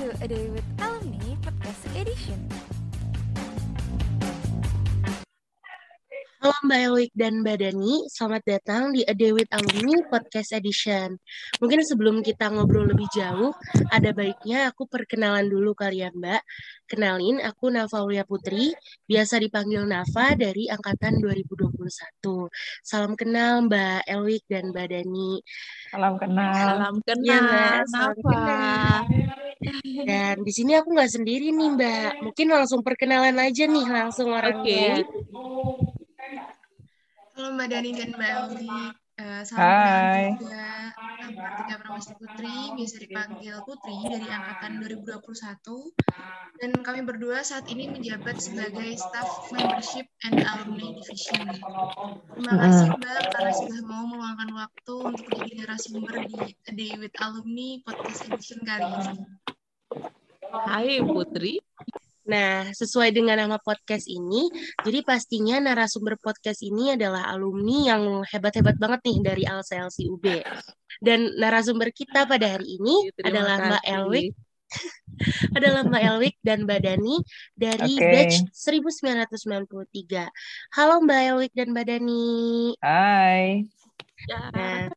to A Day with Alumni Podcast Edition. Mbak Elik dan Mbak Dani, selamat datang di A Day with Alumni Podcast Edition. Mungkin sebelum kita ngobrol lebih jauh, ada baiknya aku perkenalan dulu kali ya Mbak. Kenalin, aku Navaulia Putri, biasa dipanggil Nava dari Angkatan 2021. Salam kenal Mbak Elik dan Mbak Dani. Salam kenal. Salam kenal, Iya, Mbak, salam Nafa. kenal. Dan di sini aku nggak sendiri nih Mbak, mungkin langsung perkenalan aja nih langsung orangnya. Halo Mbak Dani dan Mbak Elvi. Eh, salam Hai. juga. Kartika Pramesti Putri, biasa dipanggil Putri dari Angkatan 2021. Dan kami berdua saat ini menjabat sebagai Staff Membership and Alumni Division. Terima kasih Mbak karena sudah mau meluangkan waktu untuk jadi narasumber di Day with Alumni Podcast Edition kali ini. Hai Putri. Nah, sesuai dengan nama podcast ini, jadi pastinya narasumber podcast ini adalah alumni yang hebat-hebat banget nih dari Alsa LCUB. Dan narasumber kita pada hari ini Terima adalah Mbak kasih. Elwik, adalah Mbak Elwik dan Mbak Dani dari Oke. batch 1993. Halo Mbak Elwik dan Mbak Dani. Hai. Nah,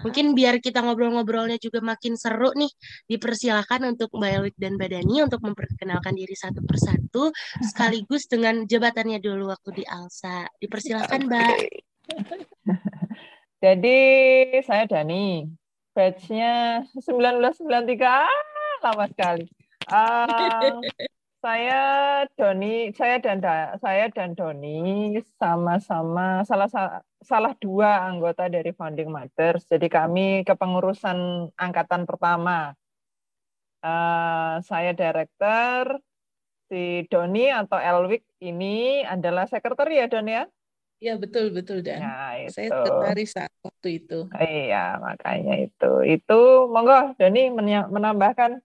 mungkin biar kita ngobrol-ngobrolnya juga makin seru nih, dipersilakan untuk Mbak Elwik dan Mbak Dani untuk memperkenalkan diri satu persatu, sekaligus dengan jabatannya dulu waktu di ALSA. Dipersilakan Mbak. Jadi saya Dani. Batch-nya 1993. Ah, lama sekali. Ah, saya Doni, saya dan Da- saya dan Doni sama-sama salah sa- salah dua anggota dari Founding Mothers. Jadi kami kepengurusan angkatan pertama. Ah, saya director, si Doni atau Elwik ini adalah sekretari ya Don ya? Ya betul betul dan Nah, saya sekretaris saat waktu itu. Iya, makanya itu. Itu monggo Doni menambahkan.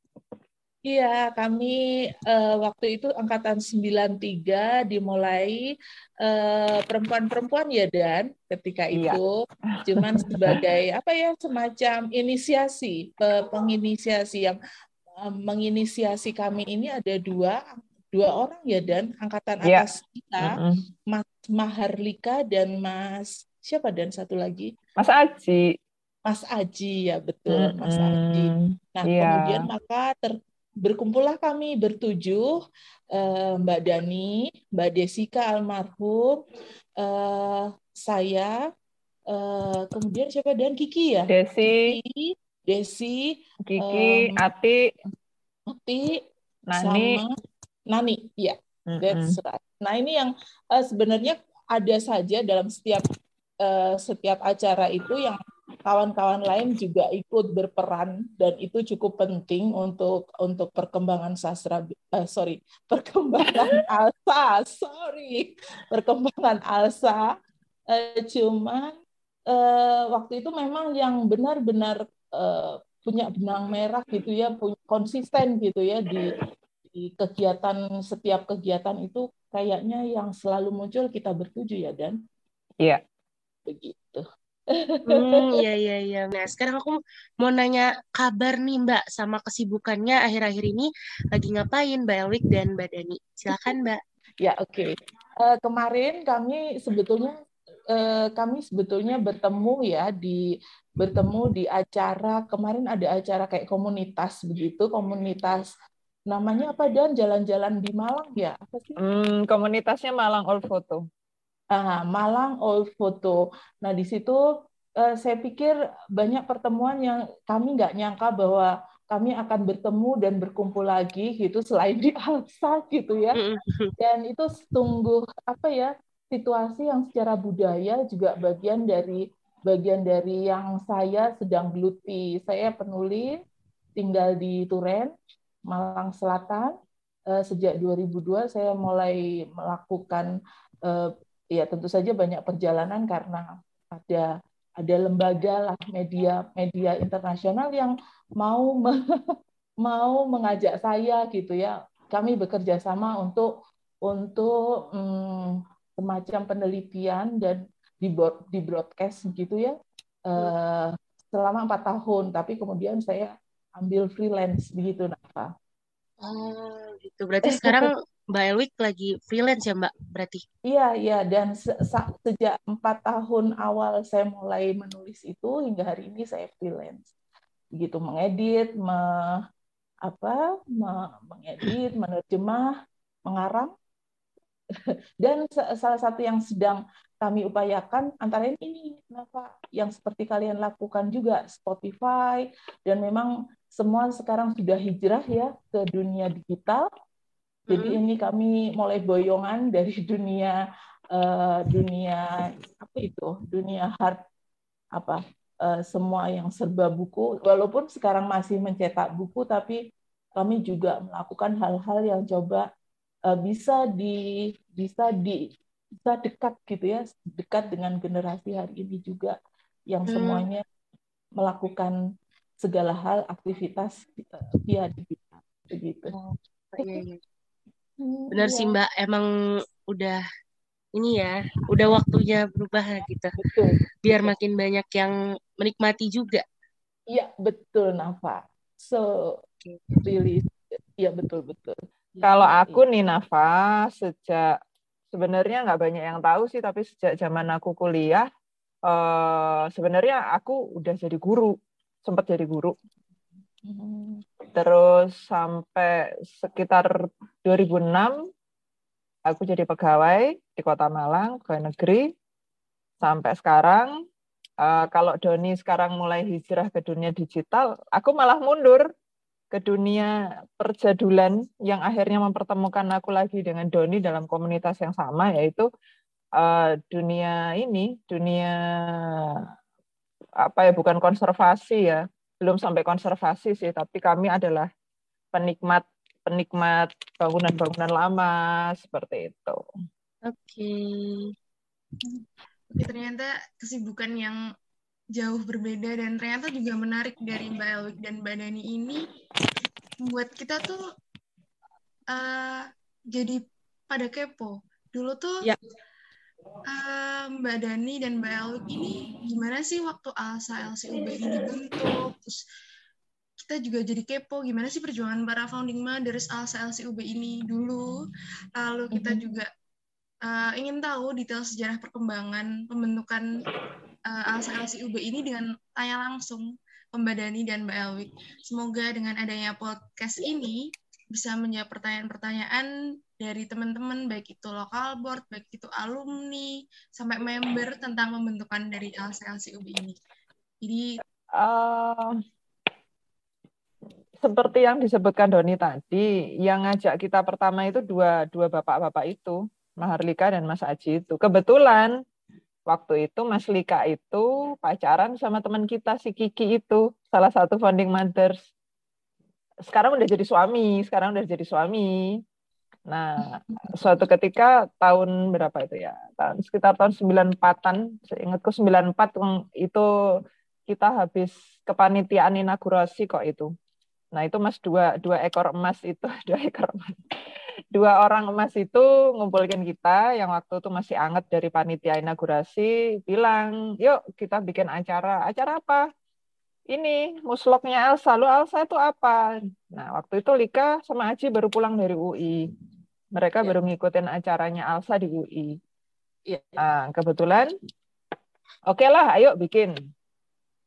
Iya, kami eh, waktu itu angkatan 93 dimulai eh, perempuan-perempuan ya Dan ketika Iya. itu cuman sebagai apa ya semacam inisiasi pe- penginisiasi yang eh, menginisiasi kami ini ada dua dua orang ya Dan angkatan Iya. atas kita Mm-mm. Mas Maharlika dan Mas siapa dan satu lagi Mas Aji. Mas Aji ya betul Mas Aji. Nah Iya. kemudian maka ter, berkumpullah kami bertujuh eh, Mbak Dani, Mbak Desika almarhum, eh, saya, eh, kemudian siapa dan Kiki ya? Desi, Kiki, Desi, Kiki, Em, Ati, Ati, Nani. sama Nani. Ya. That's right. Nah, ini yang sebenarnya ada saja dalam setiap setiap acara itu yang kawan-kawan lain juga ikut berperan dan itu cukup penting untuk untuk perkembangan sastra eh, sorry perkembangan alsa sorry perkembangan alsa Eh, cuman eh, waktu itu memang yang benar-benar eh, punya benang merah gitu ya punya konsisten gitu ya di di kegiatan setiap kegiatan itu kayaknya yang selalu muncul kita bertuju ya dan Iya. begitu. Hmm, iya iya iya. Nah, sekarang aku mau nanya kabar nih Mbak sama kesibukannya akhir-akhir ini lagi ngapain Mbak Elwik dan Mbak Dani. Silakan Mbak. Ya oke. Eh, kemarin kami sebetulnya eh, kami sebetulnya bertemu ya di bertemu di acara kemarin ada acara kayak komunitas begitu komunitas namanya apa dan jalan-jalan di Malang ya apa sih? Hmm, komunitasnya Malang Old Photo. Ah, Malang Old Photo. Nah, di situ eh, saya pikir banyak pertemuan yang kami nggak nyangka bahwa kami akan bertemu dan berkumpul lagi gitu selain di Alsa gitu ya. Dan itu sungguh apa ya situasi yang secara budaya juga bagian dari bagian dari yang saya sedang geluti. Saya penulis tinggal di Turen, Malang Selatan. Eh, Sejak 2002 saya mulai melakukan eh, ya tentu saja banyak perjalanan karena ada ada lembaga lah media media internasional yang mau me- mau mengajak saya gitu ya. Kami bekerja sama untuk untuk hmm, semacam penelitian dan di di broadcast gitu ya. Eh, selama empat tahun tapi kemudian saya ambil freelance begitu Nafa Oh, gitu. Berarti sekarang Mbak Elwik lagi freelance ya, Mbak? Berarti? Iya, iya. Dan se sejak empat tahun awal saya mulai menulis itu hingga hari ini saya freelance. Begitu mengedit, me apa, me mengedit, menerjemah, mengarang. Dan salah satu yang sedang kami upayakan antara ini Nova yang seperti kalian lakukan juga Spotify dan memang semua sekarang sudah hijrah ya ke dunia digital. Jadi hmm. ini kami mulai boyongan dari dunia uh, dunia apa itu dunia hard apa uh, semua yang serba buku walaupun sekarang masih mencetak buku tapi kami juga melakukan hal-hal yang coba uh, bisa di bisa di bisa dekat gitu ya dekat dengan generasi hari ini juga yang hmm. semuanya melakukan segala hal aktivitas via digital begitu. Oh, iya, iya. Hmm, Benar iya. sih Mbak, emang udah ini ya, udah waktunya berubah gitu. Betul. Biar makin banyak yang menikmati juga. Iya, betul Nafa. So really iya betul betul. Kalau aku nih Nafa sejak sebenarnya nggak banyak yang tahu sih, tapi sejak zaman aku kuliah, uh, sebenarnya aku udah jadi guru, sempat jadi guru. Terus sampai sekitar 2006, aku jadi pegawai di Kota Malang, pegawai negeri. Sampai sekarang, uh, kalau Doni sekarang mulai hijrah ke dunia digital, aku malah mundur ke dunia perjadulan yang akhirnya mempertemukan aku lagi dengan Doni dalam komunitas yang sama yaitu uh, dunia ini dunia apa ya bukan konservasi ya belum sampai konservasi sih tapi kami adalah penikmat penikmat bangunan-bangunan lama seperti itu. Oke. Okay. Ternyata kesibukan yang jauh berbeda dan ternyata juga menarik dari Mbak Elwik dan Mbak Dani ini membuat kita tuh uh, jadi pada kepo. Dulu tuh ya. Uh, Mbak Dani dan Mbak Elwik ini gimana sih waktu ALSA LCUB ini dibentuk? Terus kita juga jadi kepo gimana sih perjuangan para founding mothers ALSA LCUB ini dulu. Lalu kita -hmm. juga uh, ingin tahu detail sejarah perkembangan pembentukan uh, Alsa LCUB ini dengan tanya langsung Mbak Dani dan Mbak Elwik. Semoga dengan adanya podcast ini bisa menjawab pertanyaan-pertanyaan dari teman-teman, baik itu lokal board, baik itu alumni, sampai member tentang pembentukan dari Alsa LCUB ini. Jadi, uh, seperti yang disebutkan Doni tadi, yang ngajak kita pertama itu dua dua bapak-bapak itu, Maharlika dan Mas Aji itu. Kebetulan waktu itu Mas Lika itu pacaran sama teman kita si Kiki itu salah satu founding mothers sekarang udah jadi suami sekarang udah jadi suami. Nah suatu ketika tahun berapa itu ya? Tahun sekitar tahun 94-an seingatku 94 itu kita habis kepanitiaan inaugurasi kok itu. Nah itu Mas dua dua ekor emas itu dua ekor emas. Dua orang emas itu ngumpulin kita yang waktu itu masih anget dari panitia inaugurasi bilang yuk kita bikin acara. Acara apa ini musloknya Elsa lu Elsa itu apa nah waktu itu Lika sama Aji baru pulang dari UI mereka ya. baru ngikutin acaranya Elsa di UI ya. nah, kebetulan oke okay lah ayo bikin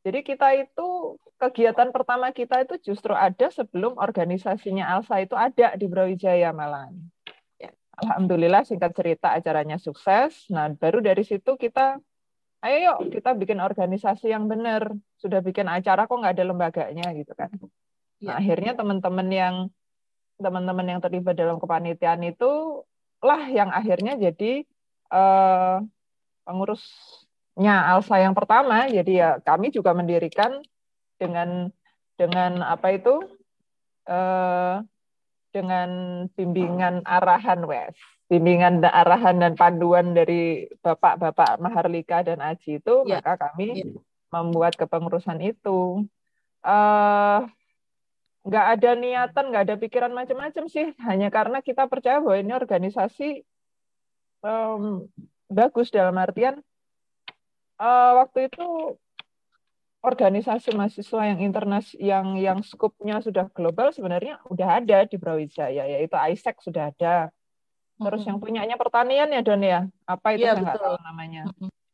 jadi kita itu kegiatan pertama kita itu justru ada sebelum organisasinya Alsa itu ada di Brawijaya Malang. Ya. Alhamdulillah singkat cerita acaranya sukses. Nah baru dari situ kita, ayo yuk kita bikin organisasi yang benar. Sudah bikin acara kok nggak ada lembaganya gitu kan. Ya. Nah, akhirnya teman-teman yang teman-teman yang terlibat dalam kepanitiaan itu lah yang akhirnya jadi uh, pengurus nya Alsa yang pertama, jadi ya kami juga mendirikan dengan dengan apa itu uh, dengan bimbingan arahan wes, bimbingan arahan dan panduan dari bapak-bapak Maharlika dan Aji itu, ya. maka kami ya. membuat kepengurusan itu. Uh, nggak ada niatan, nggak ada pikiran macam-macam sih, hanya karena kita percaya bahwa ini organisasi um, bagus dalam artian uh, waktu itu organisasi mahasiswa yang internas yang yang skupnya sudah global sebenarnya udah ada di Brawijaya yaitu ISEC sudah ada. Terus yang punyanya pertanian ya Don ya, apa itu Iya, saya nggak tahu namanya.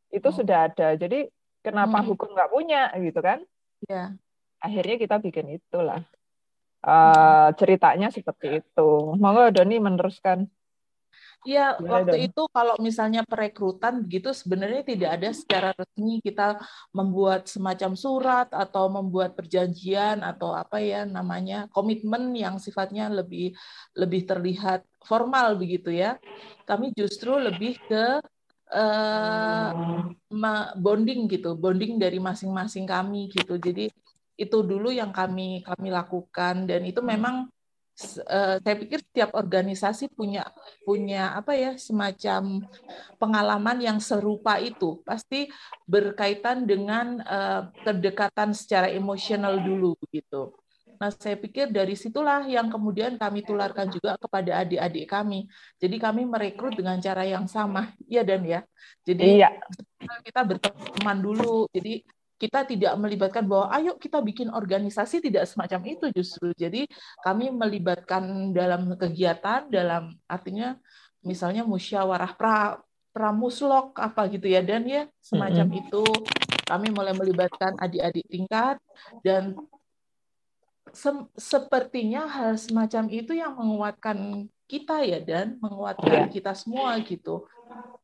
Itu sudah ada. Jadi kenapa Mm. hukum nggak punya gitu kan? Ya. Akhirnya kita bikin itulah. Eh, ceritanya seperti itu. Monggo Doni meneruskan. Iya, waktu Don? itu kalau misalnya perekrutan begitu sebenarnya tidak ada secara resmi kita membuat semacam surat atau membuat perjanjian atau apa ya namanya komitmen yang sifatnya lebih lebih terlihat formal begitu ya. Kami justru lebih ke eh, ma- bonding gitu, bonding dari masing-masing kami gitu. Jadi itu dulu yang kami kami lakukan dan itu memang eh, saya pikir setiap organisasi punya punya apa ya semacam pengalaman yang serupa itu pasti berkaitan dengan eh, kedekatan secara emosional dulu begitu. Nah, saya pikir dari situlah yang kemudian kami tularkan juga kepada adik-adik kami. Jadi kami merekrut dengan cara yang sama, ya dan ya. Jadi Iya. kita berteman dulu. Jadi kita tidak melibatkan bahwa ayo kita bikin organisasi tidak semacam itu justru. Jadi kami melibatkan dalam kegiatan dalam artinya misalnya musyawarah pra pramuslok apa gitu ya. Dan ya semacam itu. Kami mulai melibatkan adik-adik tingkat dan sem- sepertinya hal semacam itu yang menguatkan kita ya dan. Menguatkan kita semua gitu.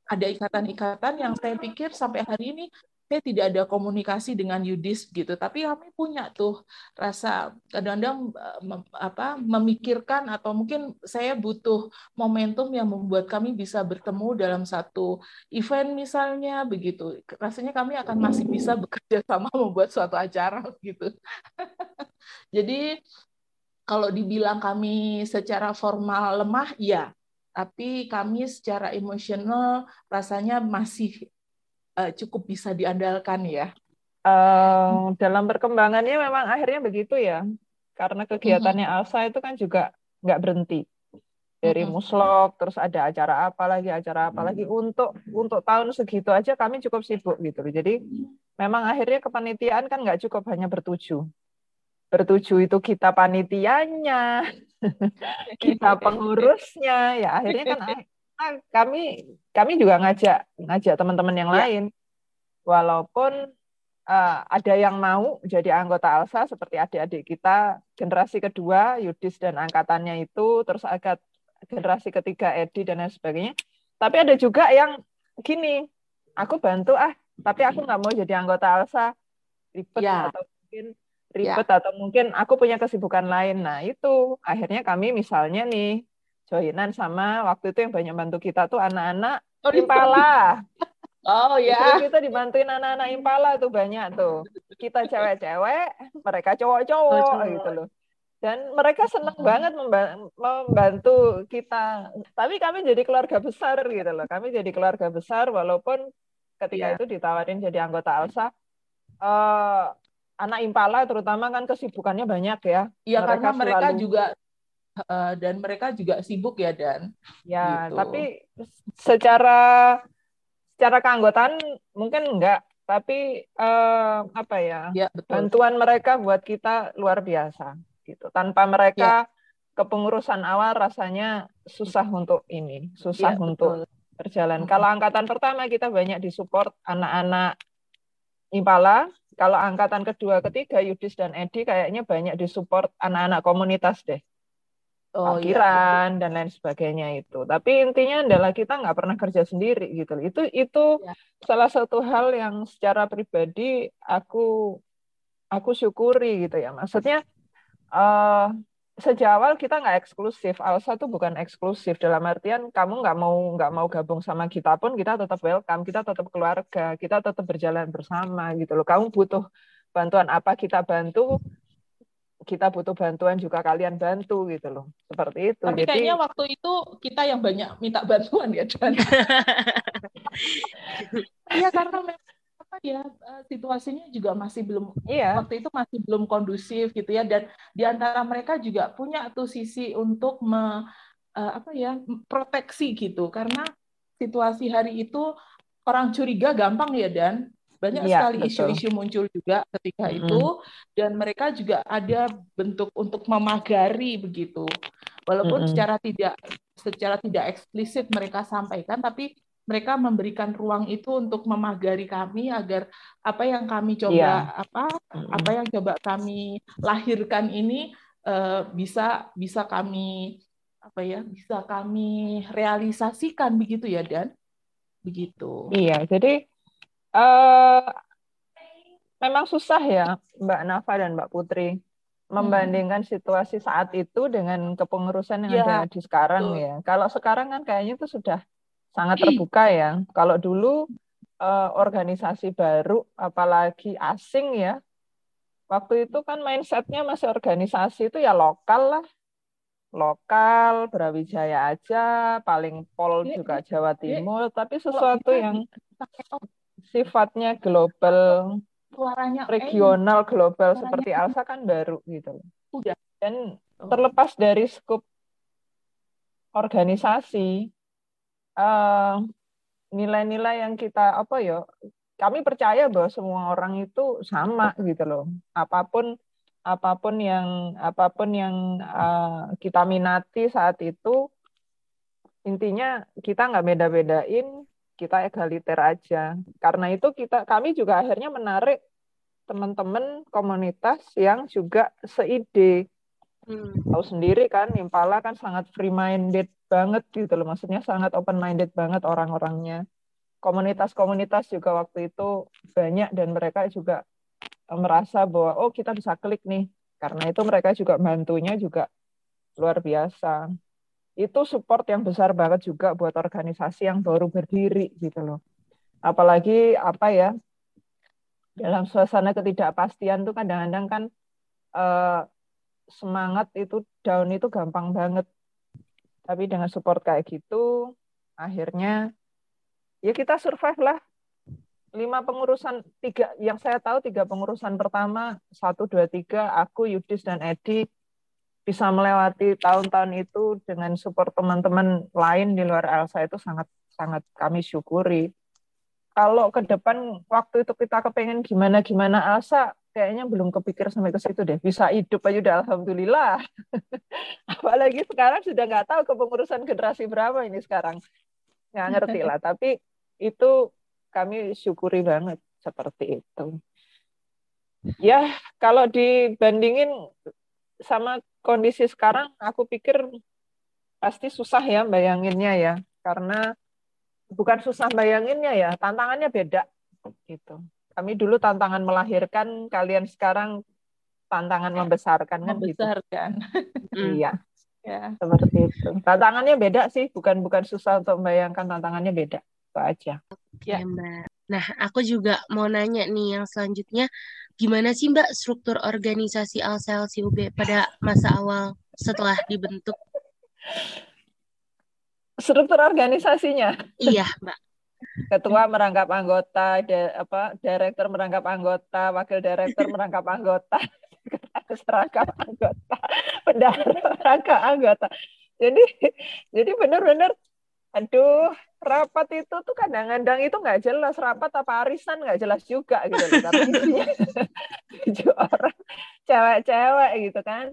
Ada ikatan-ikatan yang saya pikir sampai hari ini saya tidak ada komunikasi dengan Yudis gitu, tapi kami punya tuh rasa kadang-kadang eh, apa memikirkan atau mungkin saya butuh momentum yang membuat kami bisa bertemu dalam satu event misalnya begitu. Rasanya kami akan masih bisa bekerja sama membuat suatu acara gitu. Jadi kalau dibilang kami secara formal lemah, ya tapi kami secara emosional rasanya masih eh, cukup bisa diandalkan ya. Eh, dalam perkembangannya memang akhirnya begitu ya. Karena kegiatannya Alsa itu kan juga nggak berhenti. Dari muslok, terus ada acara apa lagi, acara apa lagi. Untuk untuk tahun segitu aja kami cukup sibuk gitu. Jadi memang akhirnya kepanitiaan kan nggak cukup hanya bertujuh. Bertujuh itu kita panitianya, kita pengurusnya, ya akhirnya kan kami kami juga ngajak ngajak teman-teman yang Ya. lain. Walaupun eh, ada yang mau jadi anggota ALSA seperti adik-adik kita generasi kedua Yudis dan angkatannya itu terus agak generasi ketiga Edi dan lain sebagainya. Tapi ada juga yang gini, aku bantu ah, tapi aku nggak mau jadi anggota ALSA ribet Ya. atau mungkin ribet atau mungkin aku punya kesibukan lain. Nah itu akhirnya kami misalnya nih joinan sama waktu itu yang banyak bantu kita tuh anak-anak Oh, Impala. Oh Itu ya. kita dibantuin anak-anak Impala tuh banyak tuh. Kita cewek-cewek, mereka cowok-cowok Cowok-cowok. gitu loh. Dan mereka seneng banget memba- membantu kita. Tapi kami jadi keluarga besar gitu loh. Kami jadi keluarga besar walaupun ketika Iya. itu ditawarin jadi anggota ALSA, eh, anak Impala terutama kan kesibukannya banyak ya. Iya karena mereka selalu- juga dan mereka juga sibuk ya dan. Ya, Gitu. tapi secara secara keanggotaan mungkin enggak, tapi eh, apa ya? Ya betul. bantuan mereka buat kita luar biasa gitu. Tanpa mereka kepengurusan awal rasanya susah untuk ini, susah Iya, untuk betul. berjalan. Kalau angkatan pertama kita banyak disupport anak-anak Impala, kalau angkatan kedua, ketiga Yudis dan Edi kayaknya banyak disupport anak-anak komunitas deh Oh iya. dan lain sebagainya itu. Tapi intinya adalah kita nggak pernah kerja sendiri gitu. Itu itu Ya. salah satu hal yang secara pribadi aku aku syukuri gitu ya. Maksudnya eh sejak awal kita nggak eksklusif. Alsa tuh bukan eksklusif dalam artian kamu nggak mau nggak mau gabung sama kita pun kita tetap welcome, kita tetap keluarga, kita tetap berjalan bersama gitu loh. Kamu butuh bantuan apa kita bantu, kita butuh bantuan juga kalian bantu gitu loh. Seperti itu. Tapi Jadi kayaknya waktu itu kita yang banyak minta bantuan ya dan. Iya karena apa ya eh, situasinya juga masih belum iya, waktu itu masih belum kondusif gitu ya dan di antara mereka juga punya tuh sisi untuk me, eh, apa ya proteksi gitu karena situasi hari itu orang curiga gampang ya dan banyak Iya, sekali isu-isu muncul juga ketika Mm-mm. itu dan mereka juga ada bentuk untuk memagari begitu walaupun Mm-mm. secara tidak secara tidak eksplisit mereka sampaikan tapi mereka memberikan ruang itu untuk memagari kami agar apa yang kami coba Iya. apa Mm-mm. apa yang coba kami lahirkan ini eh, bisa bisa kami apa ya bisa kami realisasikan begitu ya Dan begitu Iya, jadi eh memang susah ya Mbak Nafa dan Mbak Putri membandingkan situasi saat itu dengan kepengurusan yang Ya, ada di sekarang betul. ya. Kalau sekarang kan kayaknya itu sudah sangat terbuka ya. Kalau dulu eh, organisasi baru, apalagi asing ya, waktu itu kan mindsetnya masih organisasi itu ya lokal lah. Lokal, Brawijaya aja, paling pol Dia- juga Jawa dia- Timur, tapi sesuatu yang sifatnya global, suaranya eh, regional, global suaranya seperti Alsa kan baru gitu loh. Udah. Dan Oh. terlepas dari skup organisasi, eh, nilai-nilai yang kita apa ya, kami percaya bahwa semua orang itu sama gitu loh. Apa pun apa pun yang apa pun yang eh, kita minati saat itu, intinya kita nggak beda-bedain, kita egaliter aja. Karena itu kita kami juga akhirnya menarik teman-teman komunitas yang juga seide. Hmm. tahu sendiri kan Impala kan sangat free minded banget gitu loh. Maksudnya sangat open minded banget orang-orangnya. Komunitas-komunitas juga waktu itu banyak dan mereka juga eh, merasa bahwa oh kita bisa klik nih. Karena itu mereka juga bantunya juga luar biasa itu support yang besar banget juga buat organisasi yang baru berdiri gitu loh apalagi apa ya dalam suasana ketidakpastian tuh kadang-kadang kan eh, semangat itu down itu gampang banget. Tapi dengan support kayak gitu, akhirnya ya kita survive lah. Lima pengurusan, tiga yang saya tahu tiga pengurusan pertama, satu, dua, tiga, aku, Yudis, dan Edi bisa melewati tahun-tahun itu dengan support teman-teman lain di luar Elsa itu sangat sangat kami syukuri. Kalau ke depan waktu itu kita kepengen gimana-gimana Elsa, kayaknya belum kepikir sampai ke situ deh. Bisa hidup aja udah alhamdulillah. Apalagi sekarang sudah nggak tahu kepengurusan generasi berapa ini sekarang. Nggak ngerti lah. Tapi itu kami syukuri banget seperti itu. Ya, kalau dibandingin sama kondisi sekarang, aku pikir pasti susah ya bayanginnya ya. Karena bukan susah bayanginnya ya, tantangannya beda gitu. Kami dulu tantangan melahirkan, kalian sekarang tantangan membesarkan kan gitu. membesarkan Hmm. Iya, ya seperti itu. Tantangannya beda sih, bukan bukan susah untuk membayangkan tantangannya beda. Itu aja. Ya, Mbak. Nah, aku juga mau nanya nih yang selanjutnya, gimana sih Mbak struktur organisasi Alsel UB pada masa awal setelah dibentuk? Struktur organisasinya, Iya, Mbak. ketua merangkap anggota, da- apa, direktur merangkap anggota, wakil direktur merangkap anggota, sekretaris merangkap anggota, bendahara merangkap anggota. Jadi, jadi benar-benar, aduh, rapat itu tuh kadang-kadang itu nggak jelas rapat apa arisan nggak jelas juga gitu loh. Tapi isinya tujuh orang cewek-cewek gitu kan.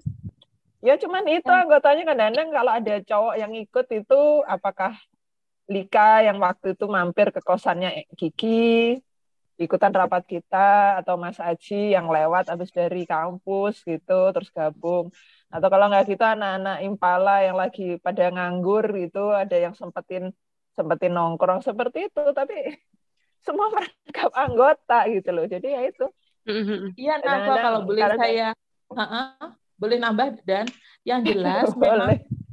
Ya cuman itu anggotanya kadang-kadang kalau ada cowok yang ikut itu apakah Lika yang waktu itu mampir ke kosannya Kiki ikutan rapat kita atau Mas Aji yang lewat habis dari kampus gitu terus gabung atau kalau nggak gitu anak-anak Impala yang lagi pada nganggur gitu ada yang sempetin sempetin nongkrong seperti itu tapi semua merangkap anggota gitu loh. Jadi ya itu. Iya, Nafa, Kadang-kadang kalau boleh karena- saya Ha-ha, boleh nambah dan? Yang jelas Boleh. memang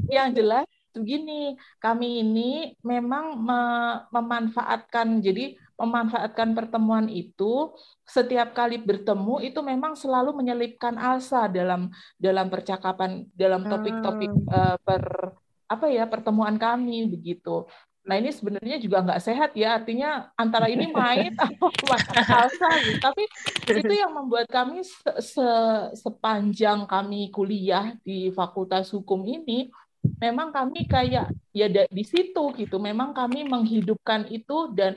yang jelas begini, kami ini memang me- memanfaatkan jadi memanfaatkan pertemuan itu setiap kali bertemu itu memang selalu menyelipkan Alsa dalam dalam percakapan dalam topik-topik eh, per apa ya pertemuan kami begitu. Nah ini sebenarnya juga nggak sehat ya artinya antara ini main atau makan Alsa gitu. Tapi itu yang membuat kami se- se- sepanjang kami kuliah di Fakultas Hukum ini memang kami kayak ya di situ gitu memang kami menghidupkan itu dan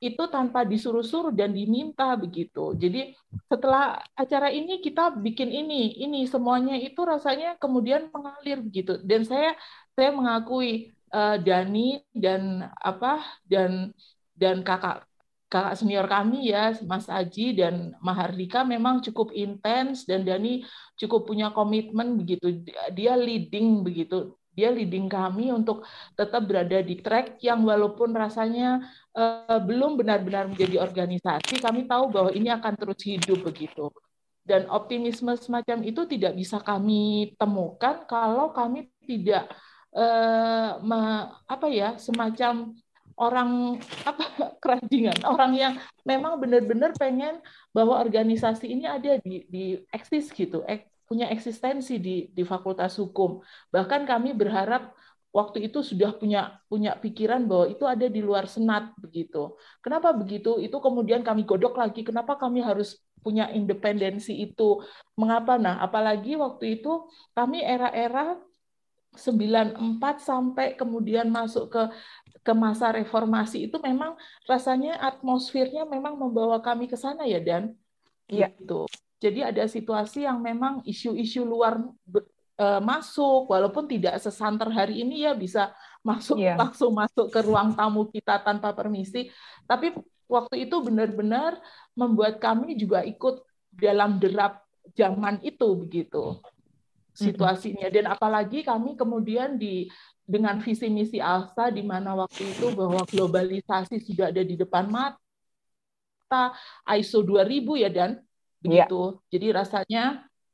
itu tanpa disuruh-suruh dan diminta begitu. Jadi setelah acara ini kita bikin ini, ini semuanya itu rasanya kemudian mengalir begitu. Dan saya saya mengakui uh, Dani dan apa dan dan kakak kakak senior kami ya Mas Aji dan Mahardika memang cukup intens dan Dani cukup punya komitmen begitu dia leading begitu dia leading kami untuk tetap berada di track yang walaupun rasanya uh, belum benar-benar menjadi organisasi, kami tahu bahwa ini akan terus hidup begitu. Dan optimisme semacam itu tidak bisa kami temukan kalau kami tidak me, apa ya semacam orang apa kerajingan orang yang memang benar-benar pengen bahwa organisasi ini ada di di eksis gitu punya eksistensi di di Fakultas Hukum. Bahkan kami berharap waktu itu sudah punya punya pikiran bahwa itu ada di luar senat begitu. Kenapa begitu? Itu kemudian kami godok lagi kenapa kami harus punya independensi itu. Mengapa? Nah, apalagi waktu itu kami era-era 94 sampai kemudian masuk ke ke masa reformasi itu memang rasanya atmosfernya memang membawa kami ke sana ya dan Iya. Gitu. Jadi ada situasi yang memang isu-isu luar uh, masuk, walaupun tidak sesanter hari ini ya bisa masuk yeah. langsung masuk ke ruang tamu kita tanpa permisi. Tapi waktu itu benar-benar membuat kami juga ikut dalam derap zaman itu begitu situasinya. Dan apalagi kami kemudian di dengan visi misi ALSA di mana waktu itu bahwa globalisasi sudah ada di depan mata, ISO 2000 ya dan Iya. begitu. Ya. Jadi rasanya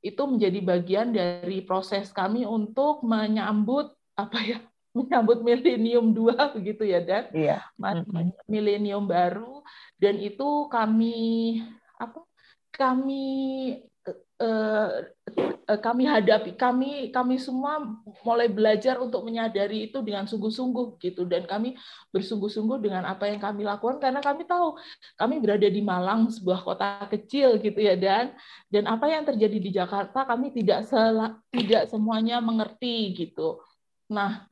itu menjadi bagian dari proses kami untuk menyambut apa ya menyambut milenium dua begitu ya dan iya. milenium baru dan itu kami apa kami kami hadapi kami kami semua mulai belajar untuk menyadari itu dengan sungguh-sungguh gitu. Dan kami bersungguh-sungguh dengan apa yang kami lakukan karena kami tahu kami berada di Malang sebuah kota kecil gitu ya dan dan apa yang terjadi di Jakarta kami tidak sel, tidak semuanya mengerti gitu. Nah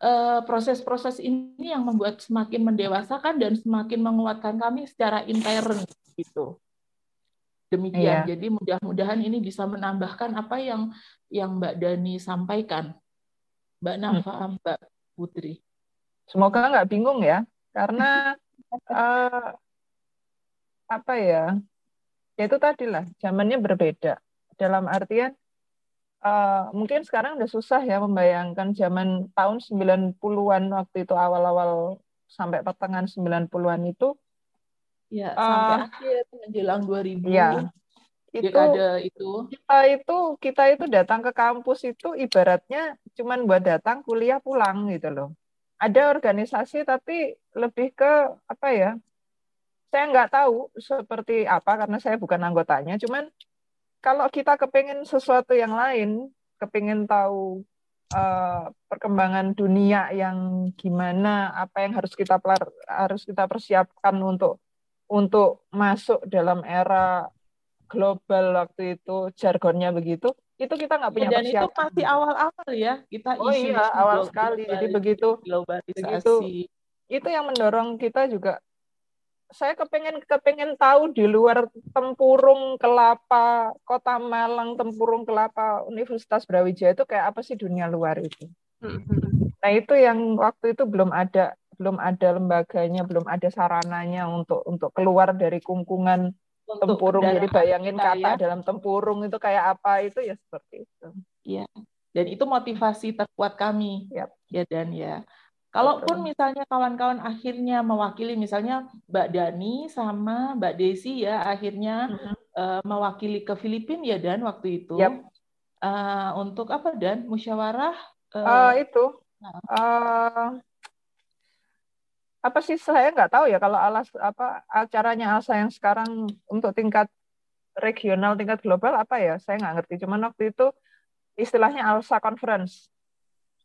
eh, proses-proses ini yang membuat semakin mendewasakan dan semakin menguatkan kami secara intern gitu Demikian. Iya. Jadi mudah-mudahan ini bisa menambahkan apa yang yang Mbak Dani sampaikan. Mbak Nafa, hmm. Mbak Putri. Semoga nggak bingung ya, karena uh, apa ya? Ya itu tadi lah, zamannya berbeda. Dalam artian uh, mungkin sekarang udah susah ya membayangkan zaman tahun 90-an waktu itu awal-awal sampai pertengahan 90-an itu Ya, sampai uh, akhir menjelang 2000. Ya. Itu ada itu. Kita itu kita itu datang ke kampus itu ibaratnya cuman buat datang kuliah pulang gitu loh. Ada organisasi tapi lebih ke apa ya? Saya nggak tahu seperti apa karena saya bukan anggotanya. Cuman kalau kita kepengen sesuatu yang lain, kepengen tahu uh, perkembangan dunia yang gimana, apa yang harus kita harus kita persiapkan untuk untuk masuk dalam era global waktu itu jargonnya begitu itu kita nggak punya dan persiapan. itu masih awal-awal ya kita oh isu iya awal sekali. Jadi begitu begitu. Itu yang mendorong kita juga. Saya kepengen kepengen tahu di luar tempurung kelapa kota Malang tempurung kelapa Universitas Brawijaya itu kayak apa sih dunia luar itu? Mm-hmm. nah itu yang waktu itu belum ada belum ada lembaganya, belum ada sarananya untuk untuk keluar dari kungkungan untuk tempurung. Jadi bayangin kita, kata ya. dalam tempurung itu kayak apa itu ya seperti itu. Iya. Dan itu motivasi terkuat kami. Yep. Ya dan ya. Kalaupun misalnya kawan-kawan akhirnya mewakili misalnya Mbak Dani sama Mbak Desi ya akhirnya uh -huh. uh, mewakili ke Filipina ya dan waktu itu yep. uh, untuk apa dan musyawarah uh, uh, itu uh, apa sih saya nggak tahu ya kalau alas apa acaranya Alsa yang sekarang untuk tingkat regional tingkat global apa ya? Saya nggak ngerti. Cuman waktu itu istilahnya Alsa Conference.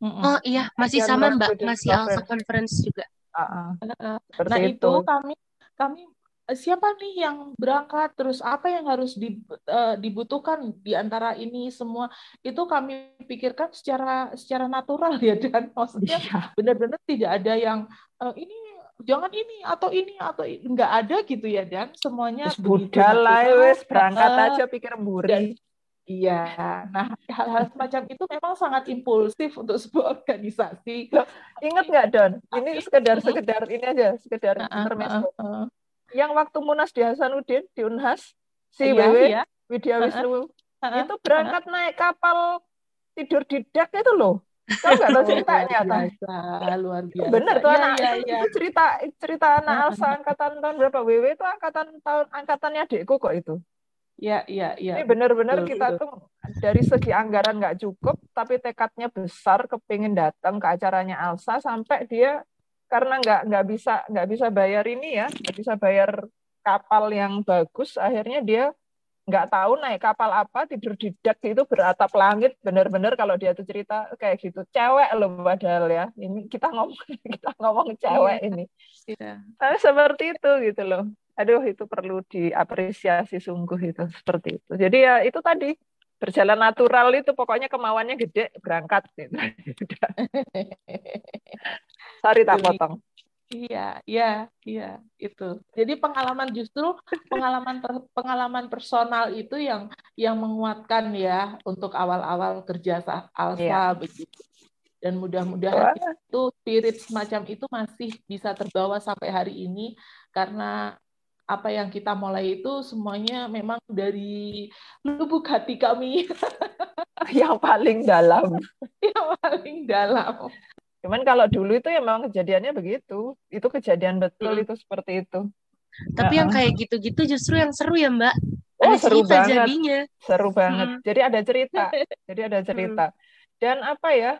Oh iya. Masih sama mbak. masih Alsa Conference. Juga. Uh, uh, nah itu. itu kami kami siapa nih yang berangkat? Terus apa yang harus eh, dibutuhkan di antara ini semua? Itu kami pikirkan secara secara natural ya dan maksudnya iya. benar-benar tidak ada yang uh, ini jangan ini atau ini atau ini. nggak ada gitu ya dan semuanya Terus budal lah wes berangkat Uh, aja pikir buri. Iya, nah hal-hal semacam itu memang sangat impulsif untuk sebuah organisasi. Ingat nggak Don? Ini sekedar sekedar ini aja, sekedar Uh, uh, intermezzo. uh, uh. Yang waktu Munas di Hasanuddin di Unhas si Iya, WW iya. Widya Uh, uh. Wisnu Uh, uh. itu berangkat naik kapal tidur di dak itu loh. Tahu nggak tahu Oh, ceritanya? luar Tan? biasa, luar biasa. Bener tuh Iya, anak iya. itu cerita cerita anak. Alsa angkatan tahun berapa? WW itu angkatan tahun angkatannya adikku kok itu. Iya, iya, iya. Ini benar-benar kita betul. tuh dari segi anggaran nggak cukup, tapi tekadnya besar, kepingin datang ke acaranya Alsa sampai dia karena nggak nggak bisa nggak bisa bayar ini ya, nggak bisa bayar kapal yang bagus, akhirnya dia nggak tahu naik kapal apa, tidur di dak itu beratap langit, benar-benar kalau dia tuh cerita kayak gitu, cewek loh padahal ya, ini kita ngomong kita ngomong cewek Iya. ini, Iya. tapi seperti itu gitu loh. Aduh, itu perlu diapresiasi sungguh itu seperti itu. Jadi ya itu tadi berjalan natural itu pokoknya kemauannya gede berangkat gitu. Sorry tak potong. Iya, iya, iya, itu. Jadi pengalaman justru pengalaman per- pengalaman personal itu yang yang menguatkan ya untuk awal-awal kerja sa- Alsa Iya. begitu. Dan mudah-mudahan itu spirit semacam itu masih bisa terbawa sampai hari ini karena apa yang kita mulai itu semuanya memang dari lubuk hati kami yang paling dalam. yang paling dalam. Cuman kalau dulu itu ya memang kejadiannya begitu. Itu kejadian betul Hmm. itu seperti itu. Tapi yang kayak gitu-gitu justru yang seru ya Mbak. Oh, Ada seru cerita banget. jadinya. Seru banget. Hmm. Jadi ada cerita. Jadi ada cerita. Dan apa ya?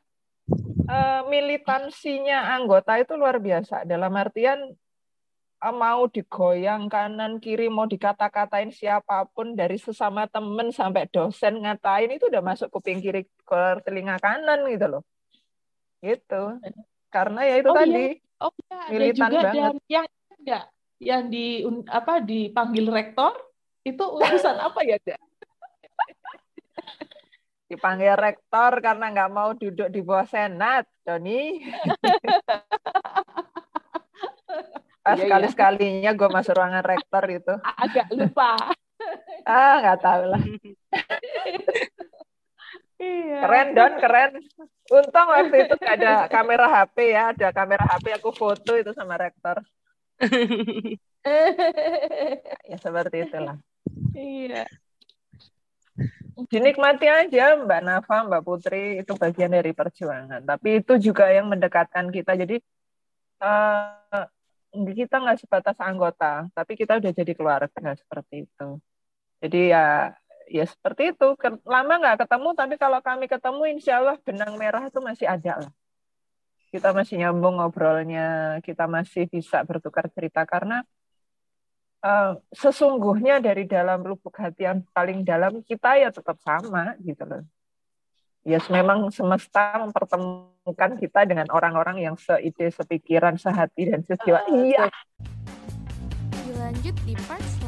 eh, militansinya anggota itu luar biasa. Dalam artian eh, mau digoyang kanan kiri, mau dikata-katain siapa pun dari sesama temen sampai dosen ngatain itu udah masuk kuping kiri ke telinga kanan gitu loh. Gitu. Karena ya itu Oh, iya. tadi Oh ya, ada Militan juga banget. dan yang enggak yang di apa dipanggil rektor itu urusan apa ya, Da? dipanggil rektor karena nggak mau duduk di bawah senat, Doni. Pas Iya, iya. sekali-sekalinya gue masuk ruangan rektor itu. Agak lupa. Ah, nggak tahu lah. Iya. Keren, Don, keren. Untung waktu itu nggak ada kamera HP ya. Ada kamera HP, aku foto itu sama rektor. Ya, seperti itulah. Iya. Dinikmati aja, Mbak Nafa, Mbak Putri, itu bagian dari perjuangan. Tapi itu juga yang mendekatkan kita. Jadi, eh, kita nggak sebatas anggota, tapi kita udah jadi keluarga seperti itu. Jadi ya ya seperti itu. Lama nggak ketemu, tapi kalau kami ketemu, insya Allah benang merah itu masih ada lah. Kita masih nyambung ngobrolnya, kita masih bisa bertukar cerita karena eh, sesungguhnya dari dalam lubuk hati yang paling dalam kita ya tetap sama gitu loh. Ya memang semesta mempertemukan kita dengan orang-orang yang seide, sepikiran, sehati dan sejiwa. Ah, Iya. Dilanjut di part.